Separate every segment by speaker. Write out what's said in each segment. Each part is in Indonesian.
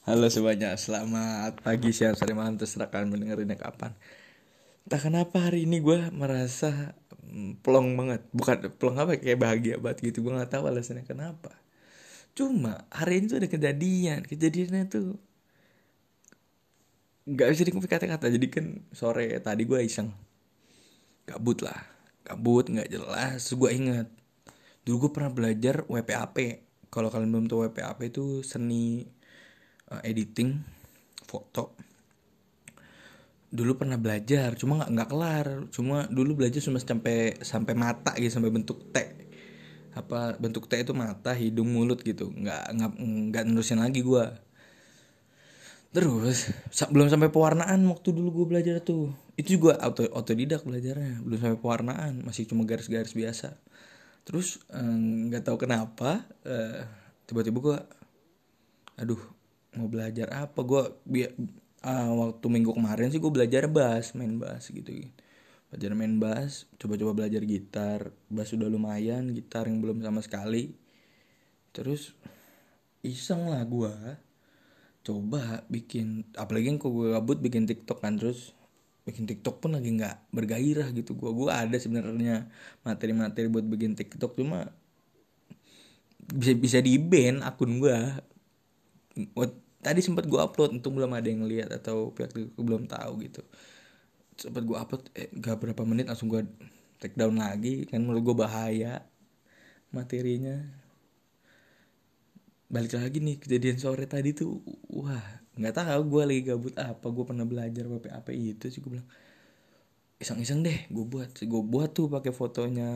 Speaker 1: Halo semuanya, selamat pagi, siang, sore, malam. Terserah kalian mendengerinnya kapan. Entah kenapa hari ini gue merasa mm, plong banget. Bukan plong apa, kayak bahagia banget gitu. Gue gak tahu alasannya kenapa. Cuma hari ini tuh ada kejadian. Kejadiannya tuh Gak bisa dikumpul kata-kata. Jadi kan sore tadi gue iseng. Gabut lah. Gabut, gak jelas. Gue inget Dulu gue pernah belajar WPAP Kalau kalian belum tahu WPAP itu seni uh, editing foto. Dulu pernah belajar cuma nggak nggak kelar. Cuma dulu belajar cuma sampai sampai mata gitu sampai bentuk T. Apa bentuk T itu mata hidung mulut gitu. Nggak nggak nggak nerusin lagi gue terus belum sampai pewarnaan waktu dulu gue belajar tuh. Itu juga auto otodidak belajarnya. Belum sampai pewarnaan masih cuma garis-garis biasa. Terus eh, nggak eh, tahu kenapa eh, tiba-tiba gue aduh mau belajar apa? Gue biar uh, waktu minggu kemarin sih gue belajar bass main bass gitu, belajar main bass coba-coba belajar gitar. Bass sudah lumayan gitar yang belum sama sekali. Terus iseng lah gue coba bikin apalagi kok gue gabut bikin tiktok kan. Terus bikin tiktok pun lagi nggak bergairah gitu. Gue gue ada sebenarnya materi-materi buat bikin tiktok. Cuma bisa bisa di ban akun gue tadi sempat gue upload untung belum ada yang lihat atau pihak itu belum tahu gitu. Sempat gue upload eh, gak berapa menit langsung gue take down lagi kan menurut gue bahaya materinya. Balik lagi nih kejadian sore tadi tuh wah nggak tahu gue lagi gabut apa gue pernah belajar WPAP itu sih gue bilang iseng-iseng deh gue buat. Gue buat tuh pakai fotonya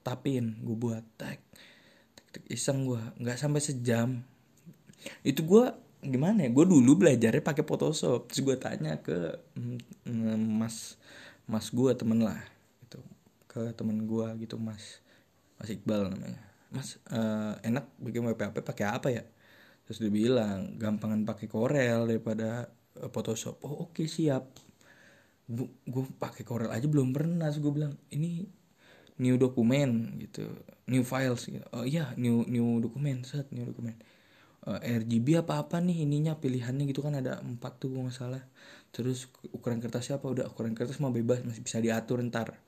Speaker 1: tapin gue buat tag iseng gue nggak sampai sejam itu gue gimana ya gue dulu belajarnya pakai Photoshop. Terus gue tanya ke mm, mas mas gue temen lah gitu. Ke temen gue gitu mas mas Iqbal namanya. Mas uh, enak bikin WPAP pakai apa ya? Terus dia bilang gampangan pakai Corel daripada uh, Photoshop. Oh oke okay, siap gue pakai Corel aja belum pernah. Gue bilang ini new dokumen gitu. New files gitu. oh iya new new dokumen set new dokumen uh, eh, RGB apa apa nih ininya pilihannya gitu kan ada empat tuh gue nggak salah. Terus ukuran kertasnya apa udah ukuran kertas mau bebas masih bisa diatur ntar.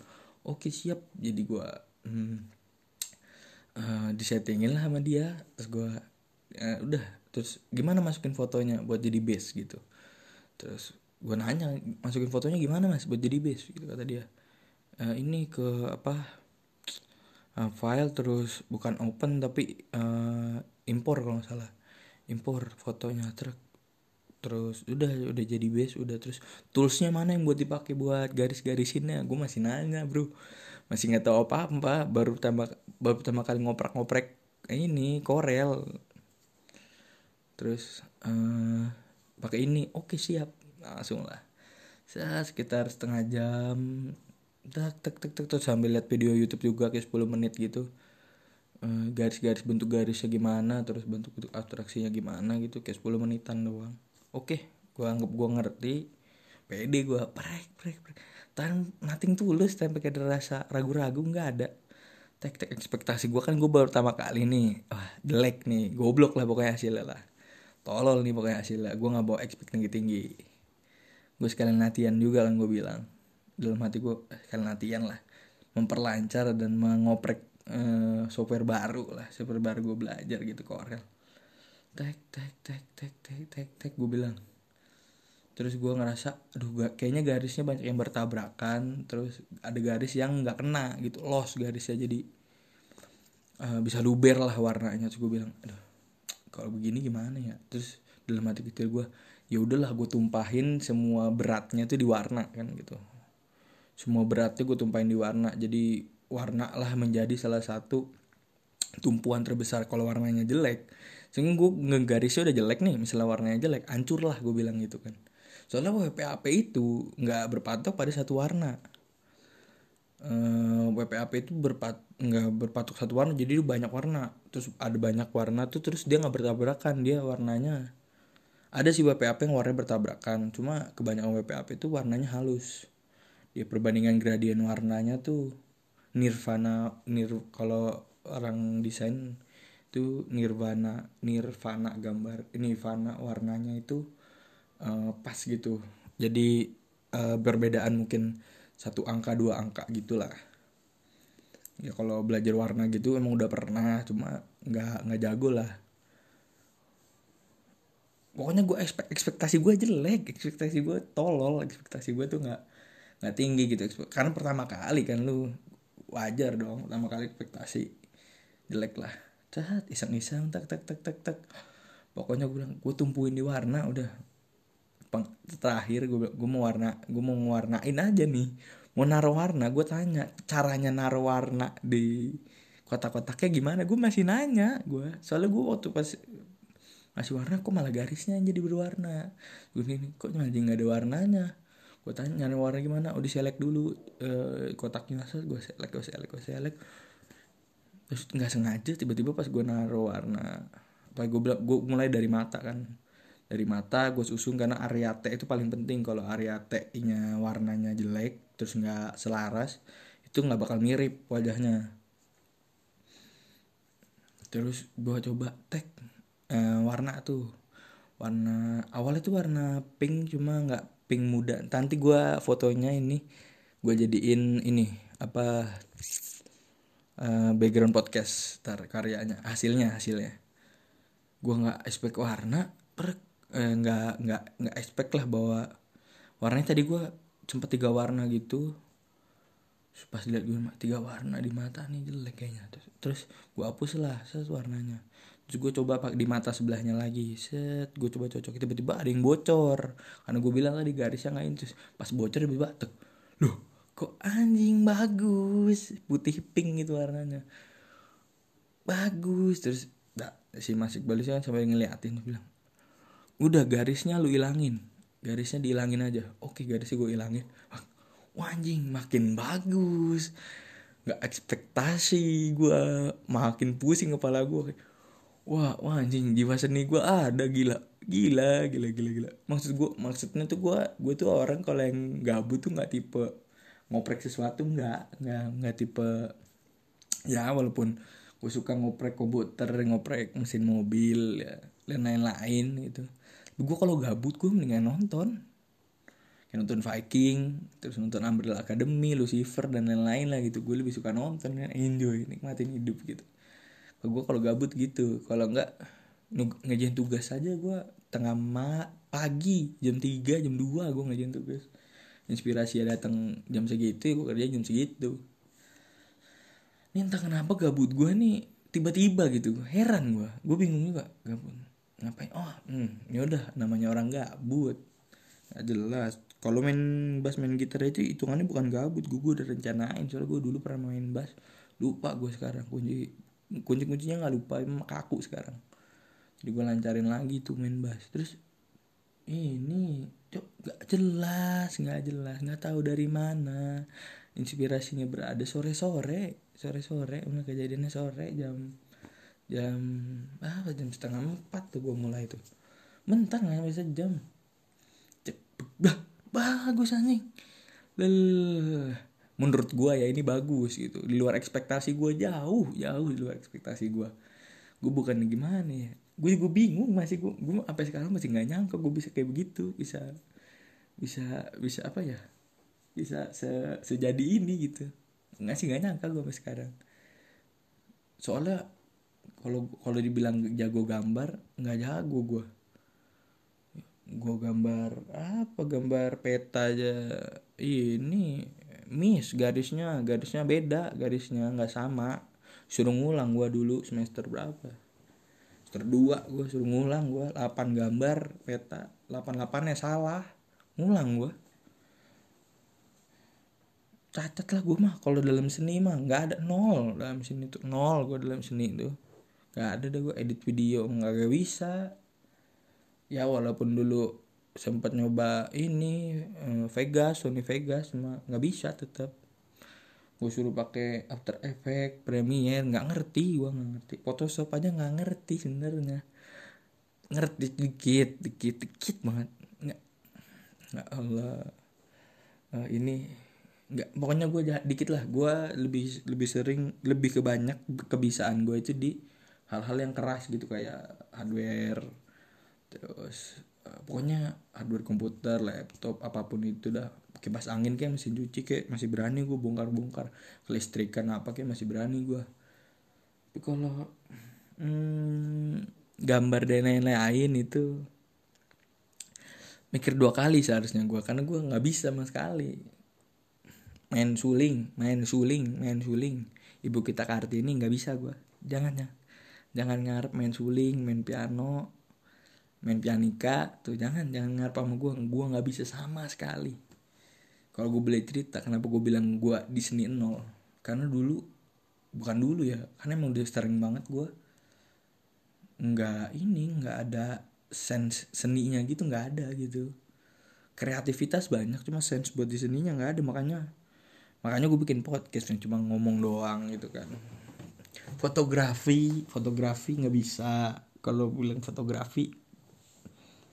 Speaker 1: Oke siap. Jadi gue hmm, uh, disettingin lah sama dia. Terus gue uh, udah. Terus gimana masukin fotonya buat jadi base gitu? Terus gue nanya masukin fotonya gimana mas buat jadi base gitu kata dia. Uh, ini ke apa file terus bukan open tapi uh, impor kalau nggak salah impor fotonya truk. Terus udah udah jadi base udah. Terus toolsnya mana yang buat dipakai buat garis-garisinnya? Gue masih nanya bro. Masih nggak tahu apa apa baru pertama baru pertama kali ngoprak-ngoprek ini Corel. Terus uh, pakai ini. Oke siap. Langsung lah. Sekitar setengah jam. Tak tak tak terus sambil lihat video YouTube juga kayak 10 menit gitu garis-garis bentuk garisnya gimana terus bentuk bentuk abstraksinya gimana gitu kayak 10 menitan doang. Oke gua anggap gua ngerti pede gua prek prek prek. Tan nothing tulus tanpa kayak ada rasa ragu-ragu nggak ada. Tek tek ekspektasi gua kan gua baru pertama kali nih. Wah jelek nih goblok lah pokoknya hasilnya lah. Tolol nih pokoknya hasilnya gua nggak bawa ekspekt tinggi tinggi. Gue sekalian latihan juga kan gue bilang. Dalam hati gue eh, sekalian latihan lah. Memperlancar dan mengoprek uh, software baru lah software baru gue belajar gitu Corel tek tek tek tek tek tek tek gue bilang. Terus gue ngerasa aduh gak, kayaknya garisnya banyak yang bertabrakan terus ada garis yang nggak kena gitu loss garisnya. Jadi uh, bisa luber lah warnanya. Terus gue bilang aduh kalau begini gimana ya? Terus dalam hati kecil gue ya udahlah gue tumpahin semua beratnya tuh di warna kan gitu. Semua beratnya gue tumpahin di warna. Jadi warna lah menjadi salah satu tumpuan terbesar kalau warnanya jelek. Sehingga gue ngegarisnya udah jelek nih misalnya warnanya jelek hancur lah gue bilang gitu kan. Soalnya WPAP itu nggak berpatok pada satu warna. Uh, eh, WPAP itu berpat nggak berpatok satu warna jadi banyak warna. Terus ada banyak warna tuh terus dia nggak bertabrakan dia warnanya. Ada sih WPAP yang warnanya bertabrakan cuma kebanyakan WPAP itu warnanya halus. Dia perbandingan gradien warnanya tuh nirvana nir kalau orang desain itu nirvana nirvana gambar nirvana warnanya itu uh, pas gitu. Jadi uh, perbedaan mungkin satu angka dua angka gitulah. Ya kalau belajar warna gitu emang udah pernah cuma nggak nggak jago lah. Pokoknya gue ekspek ekspektasi gue jelek ekspektasi gue tolol ekspektasi gue tuh nggak nggak tinggi gitu. Karena pertama kali kan lu wajar dong pertama kali ekspektasi jelek lah. Cat iseng-iseng tak tak tak tak tak pokoknya gue bilang gue tumpuin di warna udah. Peng, terakhir gue gue mau warna gue mau warnain aja nih. Mau naruh warna. Gue tanya caranya naruh warna di kotak-kotaknya gimana? Gue masih nanya gue soalnya gue waktu pas masih warna kok malah garisnya jadi berwarna? Gue gini kok malah nggak ada warnanya gue tanya nyari warna gimana? Oh select dulu. E, kotaknya set gue select gue select gue select terus nggak sengaja tiba-tiba pas gue naruh warna apa gue gue mulai dari mata kan. Dari mata gue susun karena area T itu paling penting. Kalau area T nya warnanya jelek terus nggak selaras itu nggak bakal mirip wajahnya. Terus gue coba tag eh, warna tuh. Warna awalnya tuh warna pink cuma nggak pink muda. Nanti gue fotonya ini gue jadiin ini apa uh, background podcast tar karyanya hasilnya hasilnya. Gue nggak expect warna per eh, nggak nggak nggak expect lah bahwa warnanya tadi gue sempet tiga warna gitu. Pas lihat gue tiga warna di mata nih jelek kayaknya. Terus, terus gue hapus lah set warnanya terus gue coba pak di mata sebelahnya lagi. Set gue coba cocok. Tiba-tiba ada yang bocor. Karena gue bilang tadi garisnya nggak terus pas bocor tiba-tiba tuh loh kok anjing bagus? Putih pink gitu warnanya. Bagus. Terus nah, si masik balisnya sampai ngeliatin bilang udah garisnya lu ilangin. Garisnya dihilangin aja. Oke garisnya gue ilangin. Wah anjing makin bagus. Nggak ekspektasi gue makin pusing kepala gue wah wah anjing jiwa seni gue ada gila. Gila gila gila gila. Maksud gue maksudnya tuh gue gue tuh orang kalau yang gabut tuh nggak tipe ngoprek sesuatu nggak nggak nggak tipe ya walaupun gue suka ngoprek komputer ngoprek mesin mobil ya dan lain-lain gitu. Gue kalau gabut gue mendingan nonton. Kayak nonton Viking terus nonton Umbrella Academy Lucifer dan lain-lain lah gitu. Gue lebih suka nonton kan enjoy nikmatin hidup gitu gue kalau gabut gitu. Kalau enggak ngejain tugas aja gue tengah ma pagi jam 3 jam 2 gue ngejain tugas. Inspirasi datang jam segitu ya gue kerja jam segitu. Ini entah kenapa gabut gue nih tiba-tiba gitu. Heran gue gue bingung juga. Gabut. Ngapain? Oh hmm, ya udah namanya orang gabut. Nggak jelas. Kalau main bass main gitar itu hitungannya bukan gabut. Gue, gue udah rencanain. Soalnya gue dulu pernah main bass. Lupa gue sekarang. Kunci kunci kuncinya nggak lupa emang kaku sekarang. Jadi gue lancarin lagi tuh main bass. Terus ini cok nggak jelas nggak jelas nggak tahu dari mana. Inspirasinya berada sore sore sore sore udah kejadiannya sore jam jam apa jam setengah empat tuh gue mulai tuh. Mentang nggak bisa jam bah bagus anjing. Lel. Menurut gue ya ini bagus gitu. Di luar ekspektasi gue jauh jauh di luar ekspektasi gue gue bukan gimana ya. Gue juga bingung masih gue gue sampai sekarang masih nggak nyangka gue bisa kayak begitu bisa bisa bisa apa ya bisa se sejadi ini gitu. Nggak sih nggak nyangka gue sampai sekarang. Soalnya kalau kalau dibilang jago gambar nggak jago gue gue gambar apa? Gambar peta aja ini miss garisnya garisnya beda garisnya nggak sama. Suruh ngulang gue dulu semester berapa? Semester dua gue suruh ngulang gue 8 gambar peta 88 nya salah ngulang gue cacat lah gue mah kalau dalam seni mah nggak ada nol dalam seni tuh nol gue dalam seni tuh. Nggak ada deh gue edit video nggak bisa. Ya walaupun dulu sempat nyoba ini eh, Vegas Sony Vegas cuma nggak bisa tetap gue suruh pakai After Effects Premiere nggak ngerti gue nggak ngerti. Photoshop aja nggak ngerti sebenarnya. Ngerti dikit dikit dikit banget. Nggak nggak Allah. Uh, ini nggak pokoknya gue dikit lah. Gue lebih lebih sering lebih kebanyak kebiasaan gue itu di hal-hal yang keras gitu kayak hardware terus uh, pokoknya hardware komputer laptop apa pun itu dah. Kipas angin kayak mesin cuci kayak masih berani gue bongkar-bongkar. Kelistrikan apa kayak masih berani gue tapi kalau hmm, gambar dan lain-lain itu mikir dua kali seharusnya gue karena gue nggak bisa sama sekali. Main suling main suling main suling. Ibu kita kartini nggak bisa gue jangan ya jangan ngarep main suling main piano main pianika tuh jangan jangan ngarep sama gue gue nggak bisa sama sekali. Kalau gue boleh cerita kenapa gue bilang gue di seni nol? Karena dulu bukan dulu ya karena emang udah sering banget gue nggak ini nggak ada sense seninya gitu nggak ada gitu. Kreativitas banyak cuma sense buat di seninya nggak ada. Makanya makanya gue bikin podcast yang cuma ngomong doang gitu kan. Fotografi fotografi nggak bisa. Kalau bilang fotografi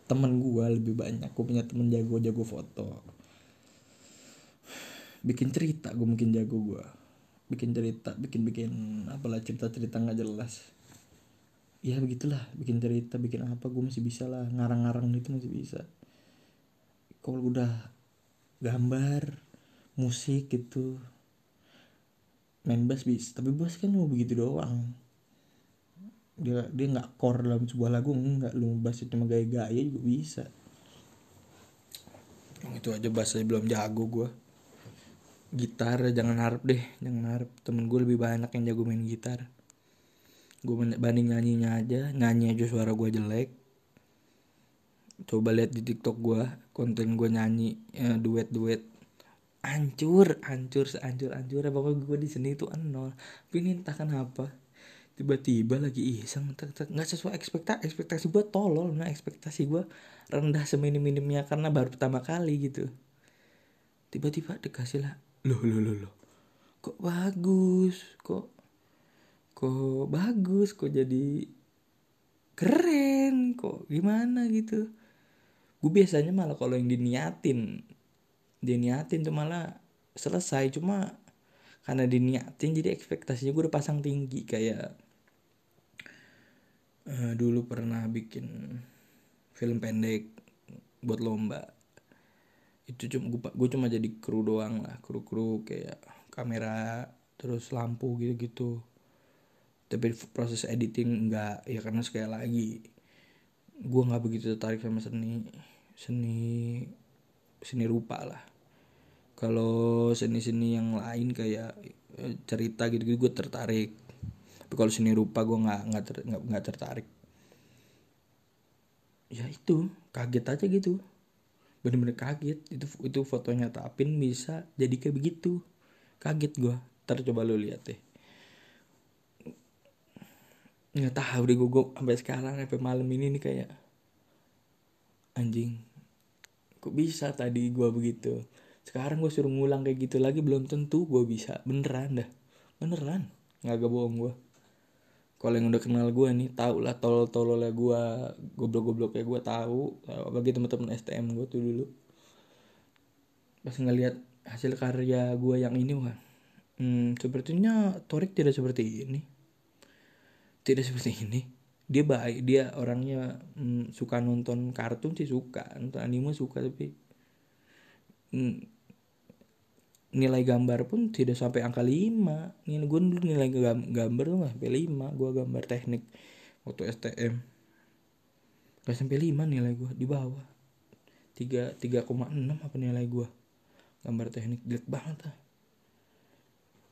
Speaker 1: temen gue lebih banyak. Gue punya temen jago jago foto. Bikin cerita gue mungkin jago gue bikin cerita bikin bikin apalah cerita cerita nggak jelas. Ya begitulah. Bikin cerita bikin apa gue masih bisa lah. Ngarang-ngarang gitu masih bisa. Kalau udah gambar musik gitu. Main bass bisa. Tapi bass kan mau begitu doang dia dia nggak core dalam sebuah lagu nggak. Lu bass cuma gaya-gaya juga bisa. Yang itu aja bass aja belum jago gue gitar jangan harap deh jangan harap. Temen gue lebih banyak yang jago main gitar. Gue banding nyanyinya aja nyanyi aja suara gue jelek. Coba lihat di tiktok gue konten gue nyanyi ya, duet duet hancur hancur sehancur hancur ya pokoknya gue di sini itu nol. Tapi ini entah kenapa tiba-tiba lagi iseng nggak sesuai ekspektasi ekspektasi gue tolol nah ekspektasi gue rendah seminim minimnya karena baru pertama kali gitu. Tiba-tiba dikasih lah loh loh loh loh kok bagus? Kok kok bagus? Kok jadi keren? Kok gimana? Gitu. Gue biasanya malah kalau yang diniatin diniatin tuh malah selesai. Cuma karena diniatin jadi ekspektasinya gue udah pasang tinggi. Kayak uh, dulu pernah bikin film pendek buat lomba. Itu cuma gue, cuma jadi kru doang lah kru kru kayak kamera terus lampu gitu gitu tapi proses editing enggak ya karena sekali lagi gue nggak begitu tertarik sama seni seni seni rupa lah. Kalau seni-seni yang lain kayak eh, cerita gitu, -gitu gue tertarik tapi kalau seni rupa gue nggak nggak ter, nggak tertarik. Ya itu kaget aja gitu. Bener-bener kaget. Itu itu fotonya tapin bisa jadi kayak begitu. Kaget gue ntar coba lu lihat deh. Nggak tahu deh gue sampai sekarang sampai malam ini nih kayak anjing kok bisa tadi gue begitu? Sekarang gue suruh ngulang kayak gitu lagi belum tentu gue bisa. Beneran dah. Beneran. Nggak gak bohong gue kalau yang udah kenal gue nih tau lah tolol tololnya gue goblok gobloknya gue tahu bagi teman-teman STM gue tuh dulu. Pas ngelihat hasil karya gue yang ini wah hmm, sepertinya Torik tidak seperti ini. Tidak seperti ini. Dia baik dia orangnya hmm, suka nonton kartun sih suka nonton anime suka tapi hmm, nilai gambar pun tidak sampai angka 5 nilai gue dulu nilai gambar tuh gak sampai 5 gue gambar teknik waktu STM gak sampai 5 nilai gue di bawah. 3 3,6 apa nilai gue gambar teknik jelek banget lah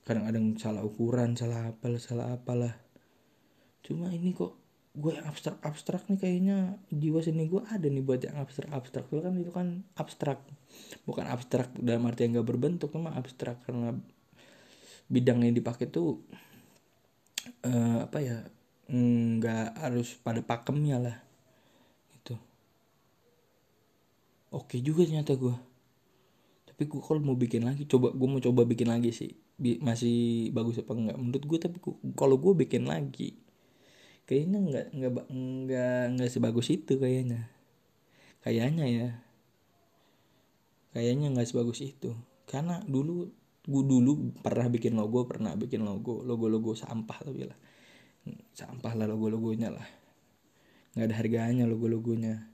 Speaker 1: kadang-kadang salah ukuran salah apalah salah apalah. Cuma ini kok gue yang abstrak abstrak nih kayaknya. Jiwa sini gue ada nih buat yang abstrak abstrak itu kan itu kan abstrak. Bukan abstrak dalam arti yang gak berbentuk cuma abstrak karena bidang yang dipakai tuh uh, apa ya nggak harus pada pakemnya lah. Itu oke juga ternyata gue tapi gue kalau mau bikin lagi coba gue mau coba bikin lagi sih. Masih bagus apa enggak menurut gue tapi kalau gue bikin lagi kayaknya nggak nggak nggak nggak sebagus itu kayaknya. Kayaknya ya. Kayaknya nggak sebagus itu. Karena dulu gue dulu pernah bikin logo pernah bikin logo logo logo sampah tapi lah. Sampah lah logo-logonya lah. Nggak ada harganya logo-logonya.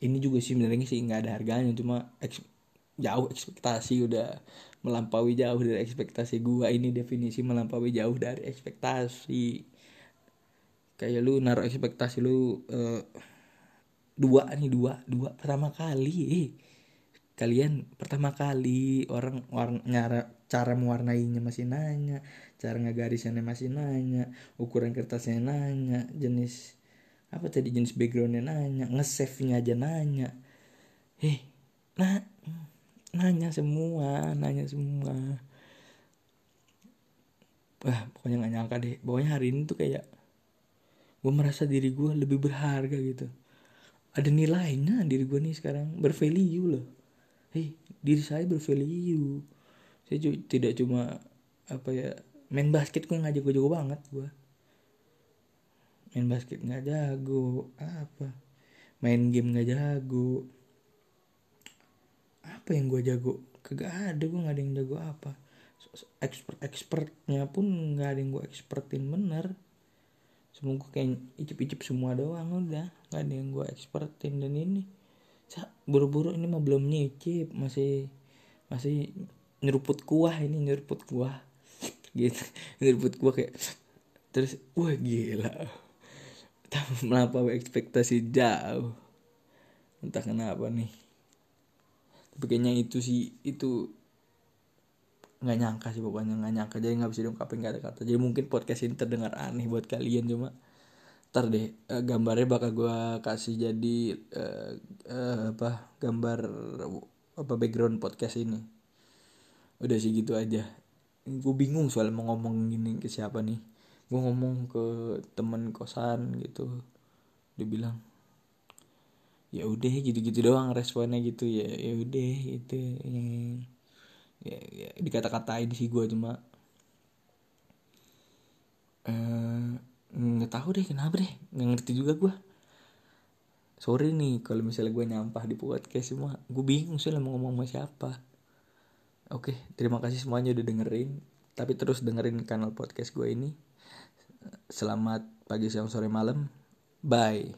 Speaker 1: Ini juga sih sebenarnya sih nggak ada harganya cuma eks, jauh ekspektasi udah melampaui jauh dari ekspektasi gua. Ini definisi melampaui jauh dari ekspektasi kayak lu naruh ekspektasi lu uh, dua nih dua dua pertama kali eh. kalian pertama kali orang warna nyara cara mewarnainya masih nanya cara ngegarisannya masih nanya ukuran kertasnya nanya jenis apa tadi jenis backgroundnya nanya nge-save nya aja nanya. Eh nah nanya semua nanya semua. Wah pokoknya nggak nyangka deh. Pokoknya hari ini tuh kayak gue merasa diri gue lebih berharga gitu. Ada nilainya diri gue nih sekarang bervalue loh. Hei diri saya bervalue. Saya tidak cuma apa ya main basket gue nggak jago-jago banget gue main basket nggak jago apa? Main game nggak jago. Apa yang gue jago? Kagak ada gue nggak ada yang jago apa. Expert expertnya pun nggak ada yang gue expertin bener semua gue kayak icip-icip semua doang udah. Nggak ada yang gue expertin. Dan ini buru-buru ini mah belum nyicip. Masih masih nyeruput kuah ini nyeruput kuah. Gitu. Nyeruput kuah kayak terus wah gila. Melampaui ekspektasi jauh. Entah kenapa nih. Tapi kayaknya itu sih itu nggak nyangka sih pokoknya nggak nyangka. Jadi nggak bisa diungkapin kata-kata jadi mungkin podcast ini terdengar aneh buat kalian cuma ntar deh uh, gambarnya bakal gue kasih jadi uh, uh, apa gambar apa background podcast ini. Udah sih gitu aja. Gue bingung soal mau ngomong gini ke siapa nih. Gue ngomong ke temen kosan gitu dia bilang ya udah gitu-gitu doang responnya gitu. Ya ya udah itu yang ya, ya dikata-katain sih gue cuma eh, nggak uh, tahu deh kenapa deh nggak ngerti juga gue sorry nih kalau misalnya gue nyampah di podcast semua gue bingung soalnya mau ngomong sama siapa Oke, terima kasih semuanya udah dengerin. Tapi terus dengerin kanal podcast gue ini. Selamat pagi, siang, sore, malam. Bye.